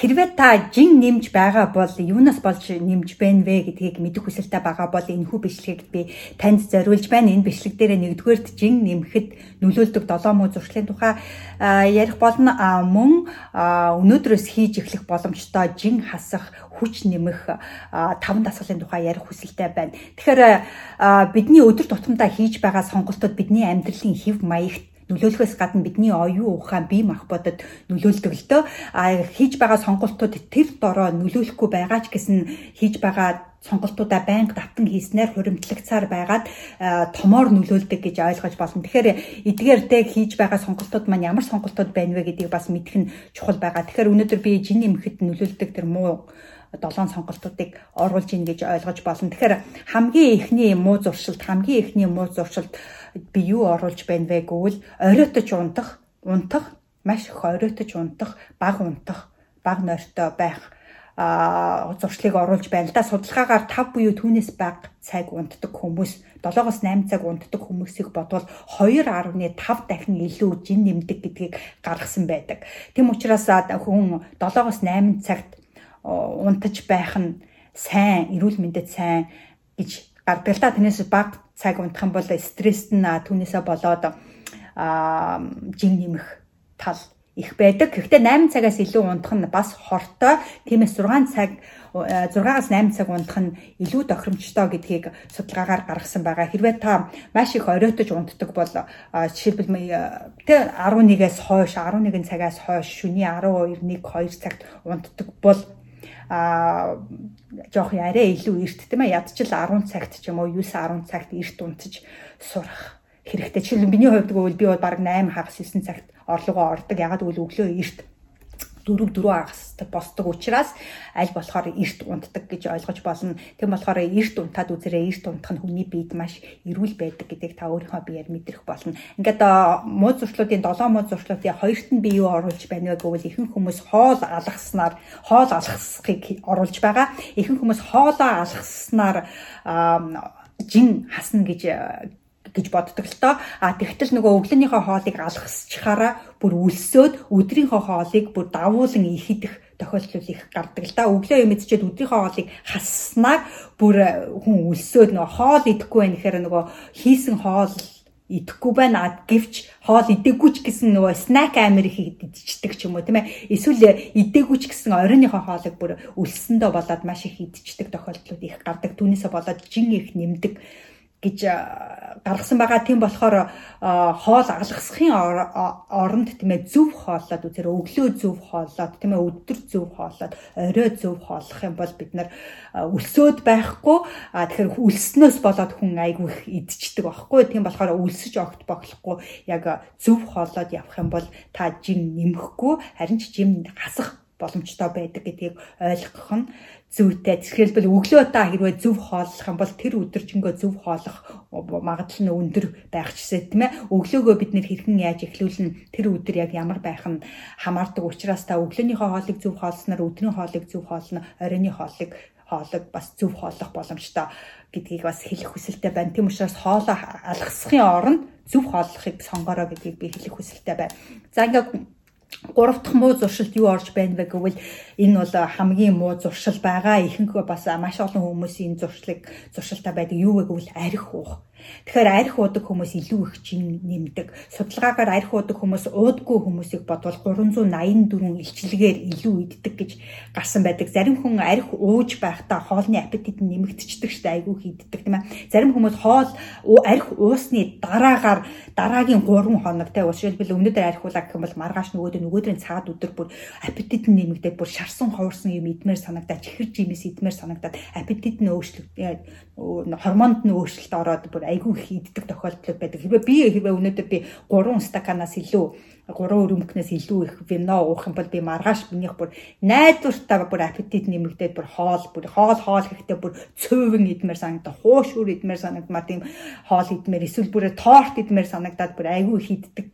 хэрвээ та жин нэмж байгаа бол юунаас болж нэмж байна вэ гэдгийг мэдэх хүсэлтэй байгаа бол энэ хүү бичлэгийг би танд зориулж байна. Энэ бичлэг дээр нэгдүгээрт жин нэмэхэд нөлөөлдөг 7 муу зуршлын тухай ярих болно. Мөн өнөөдрөөс хийж эхлэх боломжтой жин хасах хүч нэмэх таван дасгалын тухай ярих хүсэлтэй байна. Тэгэхээр бидний өдөр тутамдаа хийж байгаа сонголтууд бидний амьдралын хэв маягт нөлөөлөхөөс гадна бидний оюун ухаан бие махбодод нөлөөлдөг л дөө. Хийж байгаа сонголтууд тэр дороо нөлөөлөхгүй байгаа ч гэсэн хийж байгаа сонголтуудаа байнга давтан хийснээр хуримтлагцаар байгаад томоор нөлөөлдөг гэж ойлгож болно. Тэгэхээр эдгээртэй хийж байгаа сонголтууд маань ямар сонголтууд байна вэ гэдгийг бас мэдэх нь чухал байгаа. Тэгэхээр өнөөдөр би жин нэмэхэд нөлөөлдөг тэр муу долоон сонголтуудыг оруулж ийн гэж ойлгож болно. Тэгэхээр хамгийн эхний муу зуршилт, хамгийн эхний муу зуршилт би юу оруулж байна вэ гэвэл оройтож унтах, унтах, маш их оройтож унтах, баг унтах, баг нойртой байх а зуршлыг оруулж байна л да. Судалгаагаар 5 буюу түүнээс бага цаг унтдаг хүмүүс 7-оос 8 цаг унтдаг хүмүүсийг бодвол 2.5 дахин илүү жин нэмдэг гэдгийг гаргасан байдаг. Тэм учраас хүн 7-оос 8 цагт унтаж байх нь сайн, эрүүл мэндэд сайн гэж гардаг л да. Тэрнээс баг цаг унтах юм бол стресс нь түүнээсээ болоод жин нэмэх тал их байдаг. Гэхдээ 8 цагаас илүү унтах нь бас хортой. Тиймээс 6 цаг 6-аас 8 цаг унтах нь илүү тохиромжтой гэдгийг судалгаагаар гаргасан байгаа. Хэрвээ та маш их оройтож унтдаг бол жишээлбэл тэ 11-ээс хойш 11 цагаас хойш шөнийн 12 1 2 цагт унтдаг бол а жоох арай илүү эрт тийм ээ ядчил 10 цагт ч юм уу 9 10 цагт эрт унтаж сурах хэрэгтэй. Жишээл миний хувьд гэвэл би бол баг 8 хагас 9 цагт орлогоо ордог. Ягаад гэвэл өглөө эрт дөрөв дөрөв агастай босдог учраас аль болохоор эрт унтдаг гэж ойлгож болно. Тэм болохоор эрт унтаад үзэрээ эрт унтах нь хүний биед маш эрүүл байдаг гэдгийг та өөрийнхөө биеэр мэдрэх болно. Ингээд муу зуршлуудын 7 муу зуршлуудын хоёрт нь би юу оруулж байна вэ гэвэл ихэнх хүмүүс хоол алгаснаар хоол алгасхыг оруулж байгаа. Ихэнх хүмүүс хоолоо алгаснаар жин хасна гэж гэж боддог л тоо. А тэгтэл нөгөө өглөөнийхөө хоолыг алгасчихаараа бүр үлсөөд өдрийнхөө хоолыг бүр давуулан ихидэх тохиолдол их гардаг л да. Өглөө юм идчихэд өдрийнхөө хоолыг хасснаар бүр хүн үлсөөд нөгөө хоол идэхгүй байх нэхэр нөгөө хийсэн хоол идэхгүй байна гэвч хоол идэггүй ч гэсэн нөгөө снак амир их идчихдэг ч юм уу тийм ээ эсвэл идэггүй ч гэсэн оройныхоо хоолыг бүр өлсөндөө болоод маш их идчихдэг тохиолдлууд их гардаг түүнээсээ болоод жин их нэмдэг гэж гаргасан байгаа. Тийм болохоор хоол алгасхын оронд тийм ээ зөв хооллоод үзэр өглөө зөв хооллоод тийм ээ өдөр зөв хооллоод орой зөв хооллох юм бол бид нар өлсөөд байхгүй. А тэгэхээр өлснөөс болоод хүн айгүй их идчихдэг байхгүй. Тийм болохоор өлсөж огт боглохгүй яг зөв хооллоод явах юм бол та жим нэмэхгүй харин ч жим хасах боломжтой байдаг гэдгийг ойлгох нь зүйтэй. Тэгэхээр өглөө та хэрвээ зөв хооллох юм бол тэр өдөржингөө зөв хооллох магадлал нь өндөр байх чсээ тийм ээ. Өглөөгөө бид нэр хэрхэн яаж эхлүүлнэ тэр өдөр яг ямар байх нь хамаардаг учраас та өглөөнийхөө хоолыг зөв хоолсноор өдрийн хоолыг зөв хоолно, оройны хоолыг хоолыг бас зөв хооллох боломжтой гэдгийг бас хэлэх хүсэлтэй байна. Тийм учраас хоолоо алгасхын оронд зөв хооллохыг сонгороо гэдгийг би хэлэх хүсэлтэй байна. За ингээд Гурав дахь муу зуршилд юу орж байна вэ гэвэл энэ бол хамгийн муу зуршил байгаа. Ихэнх бас маш олон хүмүүсийн зуршлыг зуршилтаа байдаг. Юу вэ гэвэл арх уух Тэгэхээр арх уудаг хүмүүс илүү их чин нэмдэг. Судалгаагаар арх уудаг хүмүүс уудгүй хүмүүсийг бодвол 384 илчилгээр илүү иддэг гэж гарсан байдаг. Зарим хүн арх ууж байхдаа хоолны аппетит нь нэмэгдчихдэг штэ айгүй хийддэг тийм ээ. Зарим хүмүүс хоол арх уусны дараагаар дараагийн 3 хоног те жишээлбэл өнөөдөр арх уулаа гэх юм бол маргааш нөгөөдөр нөгөөдрийн цагаад өдөр бүр аппетит нь нэмэгдээд бүр шарсан ховорсон юм идмээр санагдаад чихэр жимээс идмээр санагдаад аппетит нь өөрчлөгдөж гормонд нь өөрчлөлт ороод бүр айгүй их иддэг тохиолдол байдаг. Хэрвээ би хэрвээ өнөөдөр би 3 стаканаас илүү 3 өрөмбкнээс илүү их вино уух юм бол би маргааш минийх бүр найдвартай бүр аппетит нэмэгдээд бүр хоол бүр хоол хоол гэхдээ бүр цөөвөн идмээр санагдаа хуушур идмээр санагдмаар тийм хоол идмээр эсвэл бүр торт идмээр санагдаад бүр айгүй их иддэг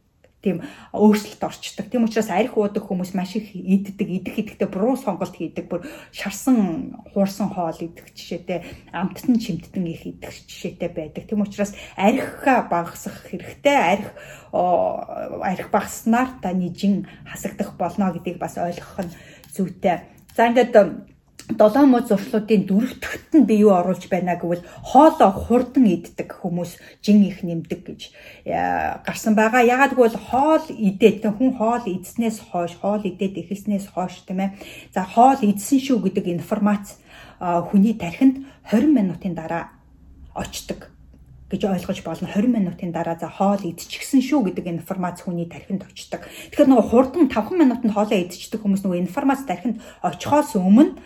тийм өөрчлөлт орчдөг. Тийм учраас арх уудаг хүмүүс маш их иддэг, идэх идэхтэй буруу сонголт хийдэг. Бүр шарсан, хуурсан хоол идэх жишээтэй, амттан чимттэн их идэх жишээтэй байдаг. Тийм учраас архиа багасгах хэрэгтэй. Арх арх багаснаар таны жин хасагдах болно гэдгийг бас ойлгох нь зүйтэй. За ингээд 7 муу зуршлуудын дөрөвдөгт нь би юу оруулж байна гэвэл хоолоо хурдан иддэг хүмүүс жин их нэмдэг гэж э, гарсан байгаа. Ягаад гэвэл хоол идээд хүн хоол идснээс хойш, хоол идээд эхэлснээс хойш тийм ээ. За хоол идсэн шүү гэдэг информац хүний тархинд 20 минутын дараа очдог гэж ойлгож болно 20 минутын дараа за хоол идчихсэн шүү гэдэг информац хүний тархинд очдог. Тэгэхээр нөгөө хурдан 5 минутанд хоолоо идчихдэг хүмүүс нөгөө информац тархинд очихоос өмнө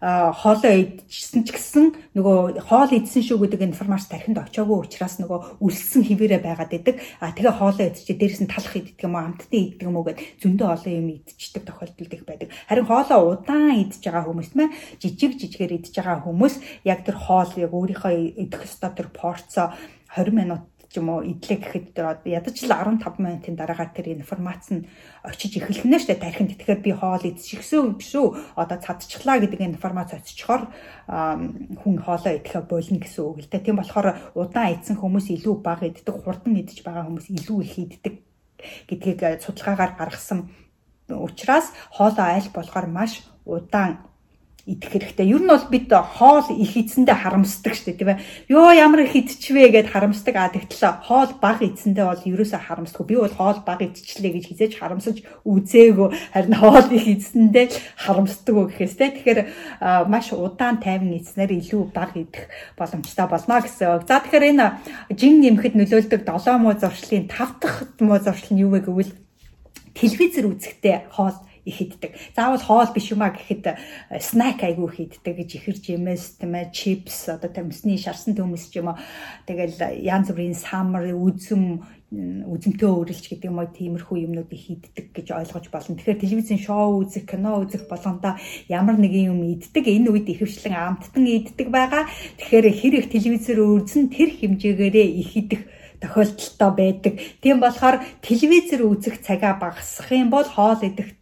хоолоо идчихсэн ч гэсэн нөгөө хоол идсэн шүү гэдэг информац тархинд очиагүй учраас нөгөө үлссэн хിവэрэ байгаад идэг. А тэгээ хоолоо идчихээ дээрэс нь талах иддэг юм уу, амттан иддэг юм уу гэд зөндөө олон юм идчихдэг тохиолдол их байдаг. Харин хоолоо удаан идж байгаа хүмүүс мэ жижиг жижигээр идж байгаа хүмүүс яг тэр хоол яг өөрийнхөө идэх ёстой тэр порцоо 20 минут ч юм уу идлээ гэхэд ядаж л 15 минутын дараагаар тэр информац нь очиж эхэлнэ штэ тархинд. Тэгэхээр би хоол идчихсэн биш үү одоо цадчихлаа гэдэг информац очихоор хүн хоолоо идэхэ болно гэсэн үг л дээ тийм болохоор удаан идсэн хүмүүс илүү бага иддэг хурдан идэж байгаа хүмүүс илүү их иддэг гэдгийг судалгаагаар гаргасан учраас хоолоо аль болохоор маш удаан идэх хэрэгтэй. Ер нь бол бид хоол их эзэндээ харамсдаг шүү дээ, тийм ээ. Йоо ямар их идчихвэ гэд харамсдаг. А тэгтэл хоол баг эзэндээ бол ерөөсөө харамсдаггүй. Би бол хоол баг идчихлээ гэж хизээж харамсаж үзээгүй. Харин хоол их эзэндээ харамсдаг уу гэхээс те. Тэгэхээр маш удаан тайван эзнэр илүү баг идэх боломжтой болно гэсэн үг. За тэгэхээр энэ жин нэмэхэд нөлөөлдөг 7 муу зуршлын 5 дахь муу зуршил нь юу вэ гэвэл телевизэр үзэхдээ хоол их иддэг. Заавал хоол биш юм а гэхэд снак айгүй их иддэг гэж ихэр жимэс тийм ээ чипс одоо тамсны шарсан төмөс ч юм уу тэгэл янз бүрийн самар үзэм үзэмтэй өөрлөж гэдэг юм уу тиймэрхүү юмнууд их иддэг гэж ойлгож болно. Тэгэхээр телевизэн шоу үзэх, кино үзэх болгондоо ямар нэгэн юм иддэг. Энэ үед ихэвчлэн амттан иддэг байгаа. Тэгэхээр хэр их телевизээр үзэн тэр хэмжээгээрээ их идэх тохиолдолтой байдаг. Тийм болохоор телевизээр үзэх цагаа багасгах юм бол хоол идэх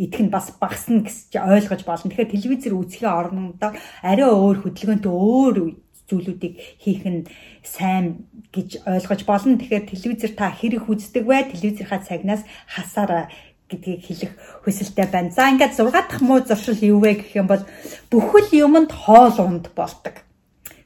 идэх нь бас багасна гэж ойлгож болно. Тэгэхээр телевизээр үзэхийн орондоо арай өөр хөдөлгөөнтэй өөр зүйлүүдийг хийх нь сайн гэж ойлгож болно. Тэгэхээр телевизээр та хэрэг үздэг вэ? Телевизийнхаа цагнаас хасаараа гэдгийг хэлэх хүсэлтэй байна. За ингээд 6 дахь муу зуршил юу вэ гэх юм бол бүхэл юмд хоол унд болдог.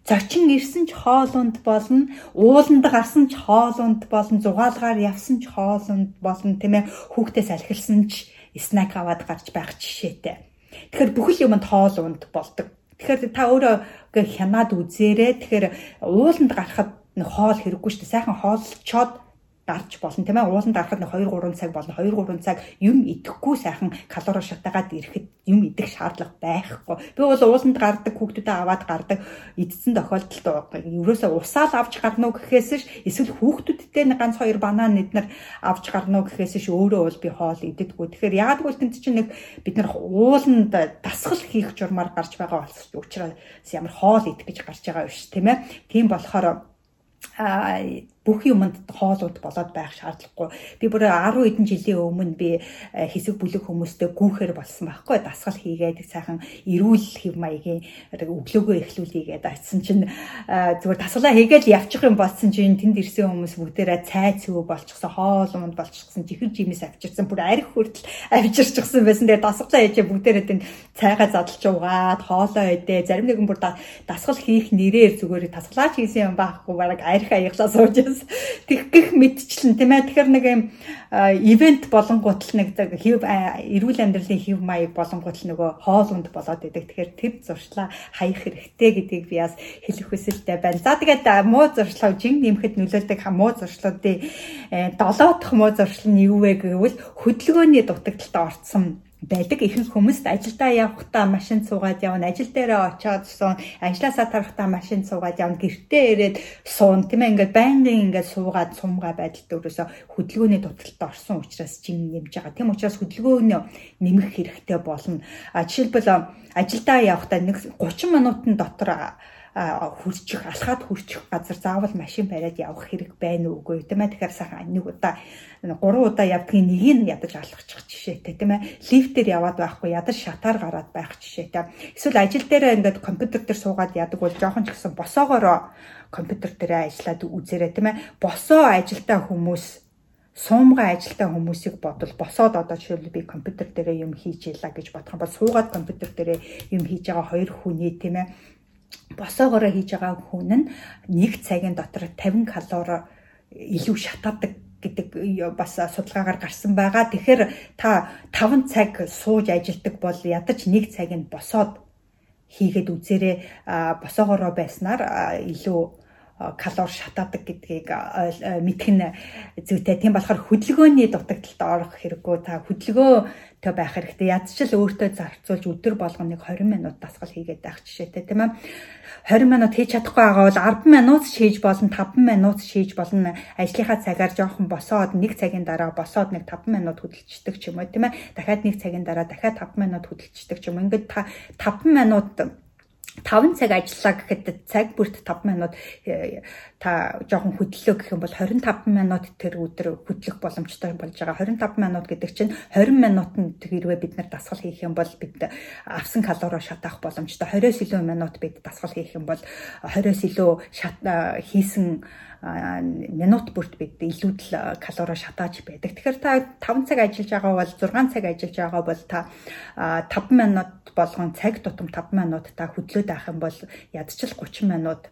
Зочин ирсэн ч хоол унд болно, ууланд гарсан ч хоол унд болно, зугаалгаар явсан ч хоол унд болно, тийм ээ. Хүүхдээс алхилсан ч снак аваад гарч байх жишээтэй. Тэгэхээр бүхэл юмд хоол унд болдог. Тэгэхээр та өөрөө хянаад үзээрэй. Тэгэхээр ууланд гарахад хоол хэрэггүй шүү дээ. Сайхан хоолчоод гарч болно. Тийм ээ ууланд гарахад 2 3 цаг болно. 2 3 цаг юм идэхгүй сайхан калори шатаагаад ирэхэд юм идэх шаардлага байхгүй. Би бол ууланд гардаг хүүхдүүдэд аваад гардаг идсэн тохиолдолд ерөөсөө усаал авч гарна уу гэхээс ш эсвэл хүүхдүүдтэй ганц хоёр банан эднэр авч гарна уу гэхээс ш өөрөө бол би хоол идэггүй тэгэхээр яагаад гэвэл тэнд чинь нэг бид нар ууланд дасгал хийх журмаар гарч байгаа учраас ямар хоол идэх гэж гарч байгаа биш тийм ээ тийм болохоор а бүх юмд хоолууд болоод байх шаардлагагүй. Би бүр 10 хэдэн жилийн өмнө би э, хэсэг бүлэг хүмүүстэй гүүхээр болсон байхгүй дасгал хийгээд сайхан эрүүл хэв маягийн өглөөгөө эхлүүлээгээд очсон чинь э, зүгээр дасгалаа хийгээд явчих юм болсон чинь тэнд ирсэн хүмүүс бүгдээрээ цай цэвүү болчихсон хоол унд болчихсон чихэр жимээс авчирсан бүр арх хүртэл авчирчихсан байсан. Тэгээ дасгалаа хийжээ бүгдээрээ тэнд цайгаа задлж угаад хоолоо идээ зарим нэгэн бүр дасгал хийх нэрээр зүгээр дасгалаач хийсэн юм байхгүй бараг арх аяглаа сууж хүмүүс тэг гих мэдчлэн тийм ээ тэгэхээр нэг юм ивент болонгууд л нэг хэв эрүүл амьдралын хэв маяг болонгууд л нөгөө хоол унд болоод идэг. Тэгэхээр тэр зуршлаа хаях хэрэгтэй гэдгийг би бас хэлэх хүсэлтэй байна. За тэгээд муу зуршлаа жин нэмэхэд нөлөөлдөг муу зуршлуудын 7 дахь муу зуршил нь юу вэ гэвэл хөдөлгөөний дутагдaltaд орцсон байдаг. Ихэнх хүмүүст ажилдаа явахдаа машин суугаад явна, ажил дээрээ очиод суун, ажилласаа тарахдаа машин суугаад явна, гэртээ ирээд суун, тийм ээ ингээд байнгын ингээд суугаад сумгаа байдалд өөрөөсө хөдөлгөөний дуталтад орсон учраас чин нэмж байгаа. Тийм учраас хөдөлгөөнөө нэмэх хэрэгтэй болно. А жишээлбэл ажилдаа явахдаа нэг 30 минутын дотор хурчих алхаад хурчих газар заавал машин бариад явах хэрэг байна уугүй тийм ээ тэгэхээр сайхан нэг удаа гурван удаа явдгийн нэгийг нь ядаж алхачих жишээтэй тийм ээ лифтээр яваад байхгүй ядаж шатаар гараад байх жишээтэй. Эсвэл ажил дээр ингээд компьютер дээр суугаад ядаг бол жоохон ч гэсэн босоогоороо компьютер дээр ажиллаад үзээрэй тийм ээ босоо ажилтаа хүмүүс суумгай ажилтай хүмүүсийг бодвол босоод одоо жишээлбэл би компьютер дээрээ юм хийж ийлаа гэж бодох юм бол суугаад компьютер дээрээ юм хийж байгаа хоёр хүний тийм ээ босоогоороо хийж байгаа хүн нь нэг цагийн дотор 50 калори илүү шатаадаг гэдэг бас судалгаагаар гарсан байгаа. Тэгэхээр та 5 цаг сууж ажилдаг бол ядаж нэг цаг нь босоод хийгээд үзээрэй босоогоороо байснаар илүү калори шатаадаг гэдгийг мэдэх нь зүйтэй. Тийм болохоор хөдөлгөөний дутагдалд орох хэрэггүй. Та хөдөлгөөтэй байх хэрэгтэй. Ядчил өөртөө зарцуулж өдөр болгоныг 20 минут дасгал хийгээд байх жишээтэй тийм ээ. 20 минут хийж чадахгүй байгаа бол 10 минут хийж болно, 5 минут хийж болно. Ажлынхаа цагаар жоохон босоод 1 цагийн дараа босоод нэг 5 минут хөдөлчихдөг ч юм уу тийм ээ. Дахиад 1 цагийн дараа дахиад 5 минут хөдөлчихдөг ч юм. Ингээд та 5 минут 5 цаг ажиллаа гэхэд цаг бүрт 5 минут э, та жоохон хөдлөө гэх юм бол 25 минут тэр өдөр хөдлөх боломжтой болж байгаа. 25 минут гэдэг чинь 20 минутанд хэрвээ бид нар дасгал хийх юм бол бид авсан калори шатаах боломжтой. 20-с илүү минут бид дасгал хийх юм бол 20-с илүү хийсэн минут бүрт бид илүүдл калори шатааж байдаг. Тэгэхээр та 5 цаг ажиллаж байгаа бол 6 цаг ажиллаж байгаа бол та 5 минут болгон цаг тутам 5 минут та хөдлөөд авах юм бол ядчил 30 минут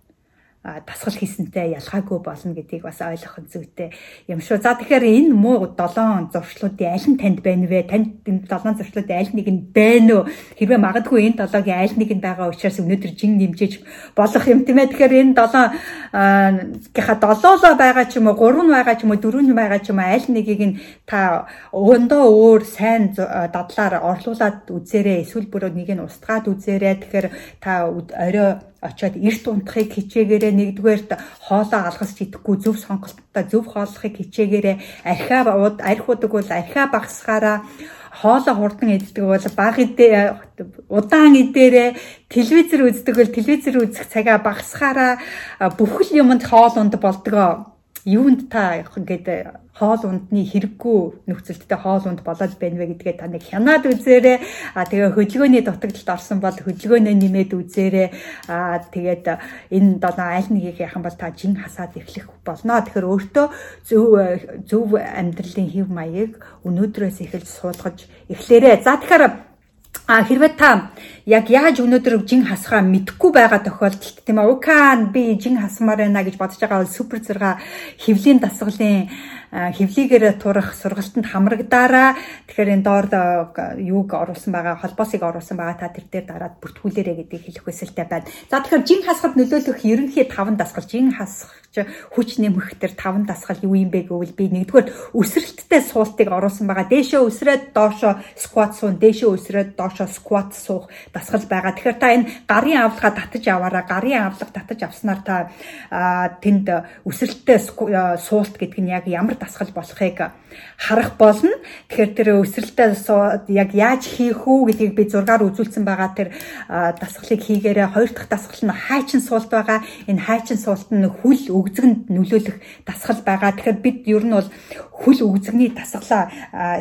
дасгал хийсэнтэй ялгаагүй болно гэдгийг бас ойлгох зүйтэй юм шүү. За тэгэхээр энэ муу 7 зуршлуудын аль нь танд байна вэ? Танд энэ 7 зуршлуудын аль нэг нь байна уу? Хэрвээ магадгүй энэ 7-гийн аль нэг нь байгаа учраас өнөөдөр жин нэмжээж болох юм тийм ээ. Тэгэхээр энэ 7 гиха 7 байгаа ч юм уу, 3 байгаа ч юм уу, 4 байгаа ч юм уу аль нэгийг нь та өндөө өөр сайн дадлаар орлуулад үзээрэй. Эсвэл бүр нэг нь устгаад үзээрэй. Тэгэхээр та орой очиод эрт унтахыг хичээгээрээ нэгдүгээрт хоолоо алгасч идэхгүй зөв сонголттой зөв хооллохыг хичээгээрээ архиа арх удаг бол архиа багсгаараа хоолоо хурдан иддэг бол баг идээ удаан идээрээ телевизэр үздэг бол телевизэр үзэх цагаа багсгаараа бүх л юмд хоол унд болдгоо юунд та ингээд хоол ундны хэрэггүй нөхцөлттэй хоол унд болоод байна вэ гэдгээ та нэг хянаад үзээрэй. А тэгээ хөдөлгөөний дутагдалд орсон бол хөдөлгөөнөө нэмээд үзээрэй. А тэгээд энэ доноо аль нэгийг яхан бол та жин хасаад эхлэх болно. Тэгэхээр өөртөө зөв зөв амьдралын хэв маягийг өнөөдрөөс эхэлж суулгаж эхлээрэй. За тэгэхээр А хэрвээ та яг яаж өнөөдөр жин хасхаа мэдэхгүй байгаа тохиолдолд тийм ээ укан би жин хасмаар байна гэж бодож байгаа бол супер 6 хөвлийн дасгалын хөвлийгээр турах сургалтанд хамрагдаараа тэгэхээр энэ доор юуг оруулсан байгаа холбоосыг оруулсан байгаа та тэр дээр дараад бүртгүүлээрэ гэдгийг хэлэх хүсэлтэй байна. За тэгэхээр жин хасахад нөлөөлөх ерөнхий 5 дасгал жин хасах хүч нэмэх төр 5 дасгал юу юм бэ гэвэл би нэгдүгээр өсрэлттэй суултыг оруулсан байгаа. Дээшээ өсрээд доошоо скват суун, дээшээ өсрээд доошоо скват суух дасгал байгаа. Тэгэхээр та энэ гарын авлагаа татаж аваараа гарын авлага татаж авснаар та тэнд өсрэлттэй суулт гэдэг нь яг ямар дасгал болохыг харах болно. Тэгэхээр тэр өсрэлтээ яг яаж хийх үү гэдгийг би зургаар үзүүлсэн байгаа тэр дасгалыг хийгээрээ хоёр дахь дасгал нь хайчин суулт байгаа. Энэ хайчин суулт нь хүл өгзөгөнд нөлөөлөх дасгал байгаа. Тэгэхээр бид ер нь бол хөл өгзөгний дасгалаа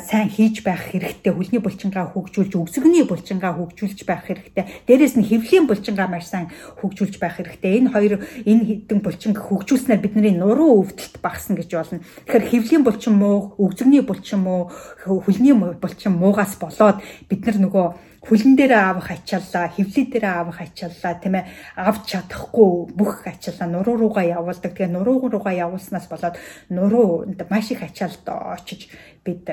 сайн хийж байх хэрэгтэй. Хөлний булчингаа хөгжүүлж өгзөгний булчингаа хөгжүүлж байх хэрэгтэй. Дээрээс нь хэвлийн булчингаа маш сайн хөгжүүлж байх хэрэгтэй. Энэ хоёр энэ хэдэн булчин хөгжүүлснээр бидний нуруу өвдөлт багасна гэж болно. Тэгэхээр хэвлийн булчин муу, өгзөгний булчин муу, хөлний булчин муугаас болоод бид нар нөгөө хүлэн дээр авах ачааллаа, хевлий дээр авах ачааллаа тийм ээ авч чадахгүй бүх ачааллаа нуруу руугаа явуулдаг. Тэгээ нуруу руугаа явуулснаас болоод нуруу маш их ачаалт очиж бид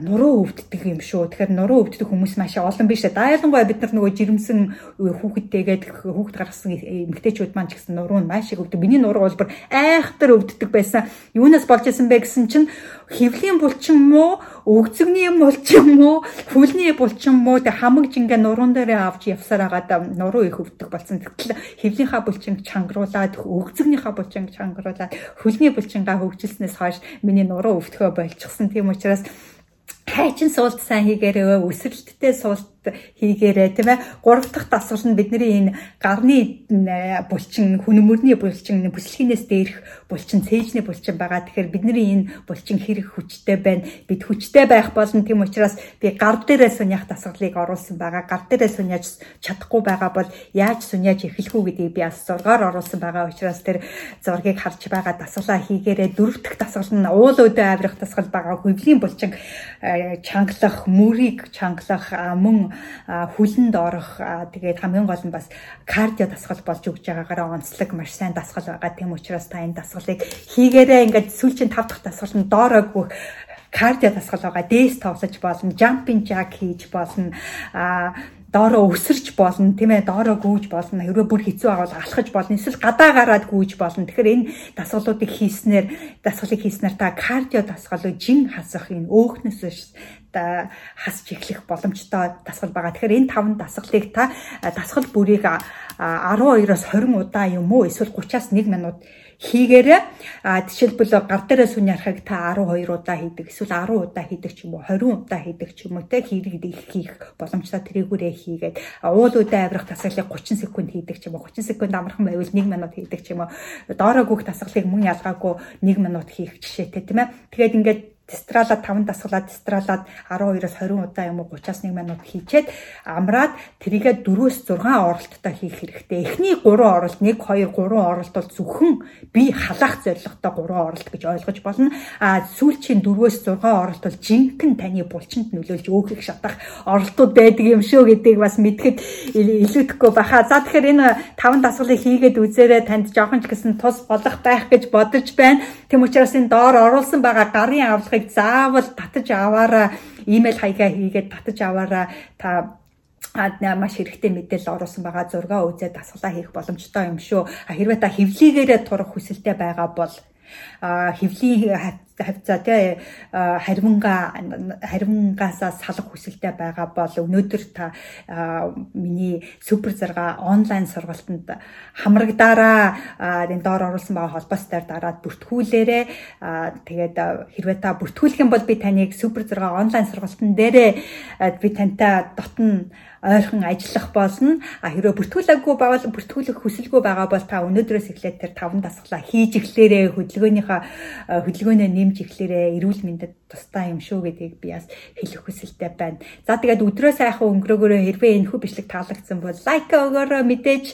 нуруу өвддөг юм шүү. Тэгэхээр нуруу өвддөг хүмүүс маш олон биш. Дайлангуй бид нар нөгөө жирэмсэн хүүхэдтэйгээд хүүхэд гаргасан эмгтээчүүд маань ч гэсэн нуруу нь маш их өвддөг. Миний нуруу бол бүр айхтар өвддөг байсан. Юунаас болж исэн бэ гэсэн чинь хөвлийн булчин муу, өгзөгний булчин муу, хүлний булчин муу тэг хамаг жингээ нуруунд дээр авч явсаар агаад нуруу их өвддөг болсон. Тэгтэл хөвлийнхаа булчин чангруулад, өгзөгнийхаа булчин чангруулад, хүлний булчингаа хөгжилснээс хойш миний нуруу өвдөхөө болчихсон. Тийм учраас хайчин суулт сайн хийгээрээ өсрэлттэй суулт хийгээрэй тийм ээ. Гурав дахь дасгал нь бидний энэ гарны булчин, хүнмөрний булчин, бүслэхийнээс дээрх булчин, цээжний булчин байгаа. Тэгэхээр бидний энэ булчин хэрэг хүчтэй байна. Бид хүчтэй байх болно. Тийм учраас би гар дээрээ суньях дасгалыг оруулсан байгаа. Гар дээрээ суньяаж чадахгүй байгаа бол яаж суньяаж эхлэх үү гэдгийг би бас зургаар оруулсан байгаа учраас тэр зургийг харж байгаа дасгалаа хийгээрэй. Дөрөв дэх дасгал нь уул өдөө авирах дасгал байгаа. Хөвлийн булчин чангалах, мөрийг чангалах, мөн хүлэнд орох тэгээд хамгийн гол нь бас кардио дасгал болж өгж байгаагаараа онцлог маш сайн дасгал байгаа. Тийм учраас та энэ дасгалыг хийгээрээ ингээд сүүлчийн 5 дахь дасгал нь доороо гүөх кардио дасгал байгаа. Дээс тоглож болно, jumping jack хийж болно. а доороо өсөрч болно тийм ээ доороо гүйж болно хэрвээ бүр хэцүү байгаа бол алхаж болно эсвэл гадаа гараад гүйж болно тэгэхээр энэ дасгалуудыг хийснээр дасгалыг хийснээр та кардио дасгал жин хасах энэ өөхнөөс та хасч эхлэх боломжтой дасгал байгаа. Тэгэхээр энэ таван дасгалыг та дасгал бүрийг 12-оос 20 удаа юм уу? Эсвэл 30-аас 1 минут хийгээрээ жишээлбэл гар дээрээ сүн ярахыг та 12 удаа хийдэг. Эсвэл 10 удаа хийдэг ч юм уу? 20 удаа хийдэг ч юм уу те? Хэрэг хийх боломжтой тэрэгүүрээ хийгээд. Уул удаа авирах тасгалыг 30 секунд хийдэг ч юм уу? 30 секунд амархан байвал 1 минут хийдэг ч юм уу? Доороо гүөх тасгалыг мөн ялгаагүй 1 минут хийх жишээтэй тийм ээ. Тэгээд ингээд дистралаад 5 дасгалаад дистралаад 12-оос 20 удаа юм уу 30-аас 1 минут хийчээд амраад тэрийгээ 4-өөс 6 оролттой хийх хэрэгтэй. Эхний 3 оролт 1 2 3 оролт бол зөвхөн би халаах зорилготой 3 оролт гэж ойлгож болно. А сүүлчийн 4-өөс 6 оролт бол жинхэнэ таны булчинд нөлөөлж өөхөх шатах оролтууд байдаг юм шүү гэдгийг бас мэдхэд илүүдэхгүй баха. За тэгэхээр энэ 5 дасгалыг хийгээд үзээрэй танд жоохон ч гэсэн тус болох байх гэж бодож байна. Тэм учраас энэ доор оруулсан байгаа гарын авлагыг хаяг заавал татаж аваараа имэйл хаягаа хийгээд татаж аваараа та а маш хэрэгтэй мэдээлэл оруулсан байгаа зургаа үзээд дасгалаа хийх боломжтой юм шүү. Хэрвээ та хевлийгээрээ турах хүсэлтэй байгаа бол хевлийн хавцаа тий харивнгаа харивнгаас салах хүсэлтэй байгаа бол өнөөдөр та миний супер зарга онлайн сургалтанд хамрагдаараа энэ доор оруулсан байгаа холбоос дээр дараад бүртгүүлээрэ тэгээд хэрвээ та бүртгүүлэх юм бол би таныг супер зарга онлайн сургалтын дээрээ би тантай дотн ойрхон ажиллах болно. А хэрвээ бүртгүүлээгүй байвал бүртгүүлэх хүсэлгүй байгаа бол та өнөөдрөөс эхлээд тэр таван дасгалаа хийж эхлээрээ хөдөлгөөнийхөө хөдөлгөөнөө нэмж эхлээрээ эрүүл мэндэд тустай юм шүү гэдгийг би бас хэлэх хүсэлтэй байна. За тэгээд өдрөө сайхан өнгөрөөгөөрөө хэрвээ энэ хүү бичлэг таалагдсан бол лайк өгөөрэй мэдээж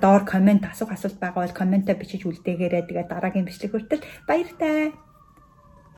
доор комент асуух асуулт байгаа бол комментаа бичиж үлдээгээрэй. Тэгээд дараагийн бичлэг хүртэл баяр таа.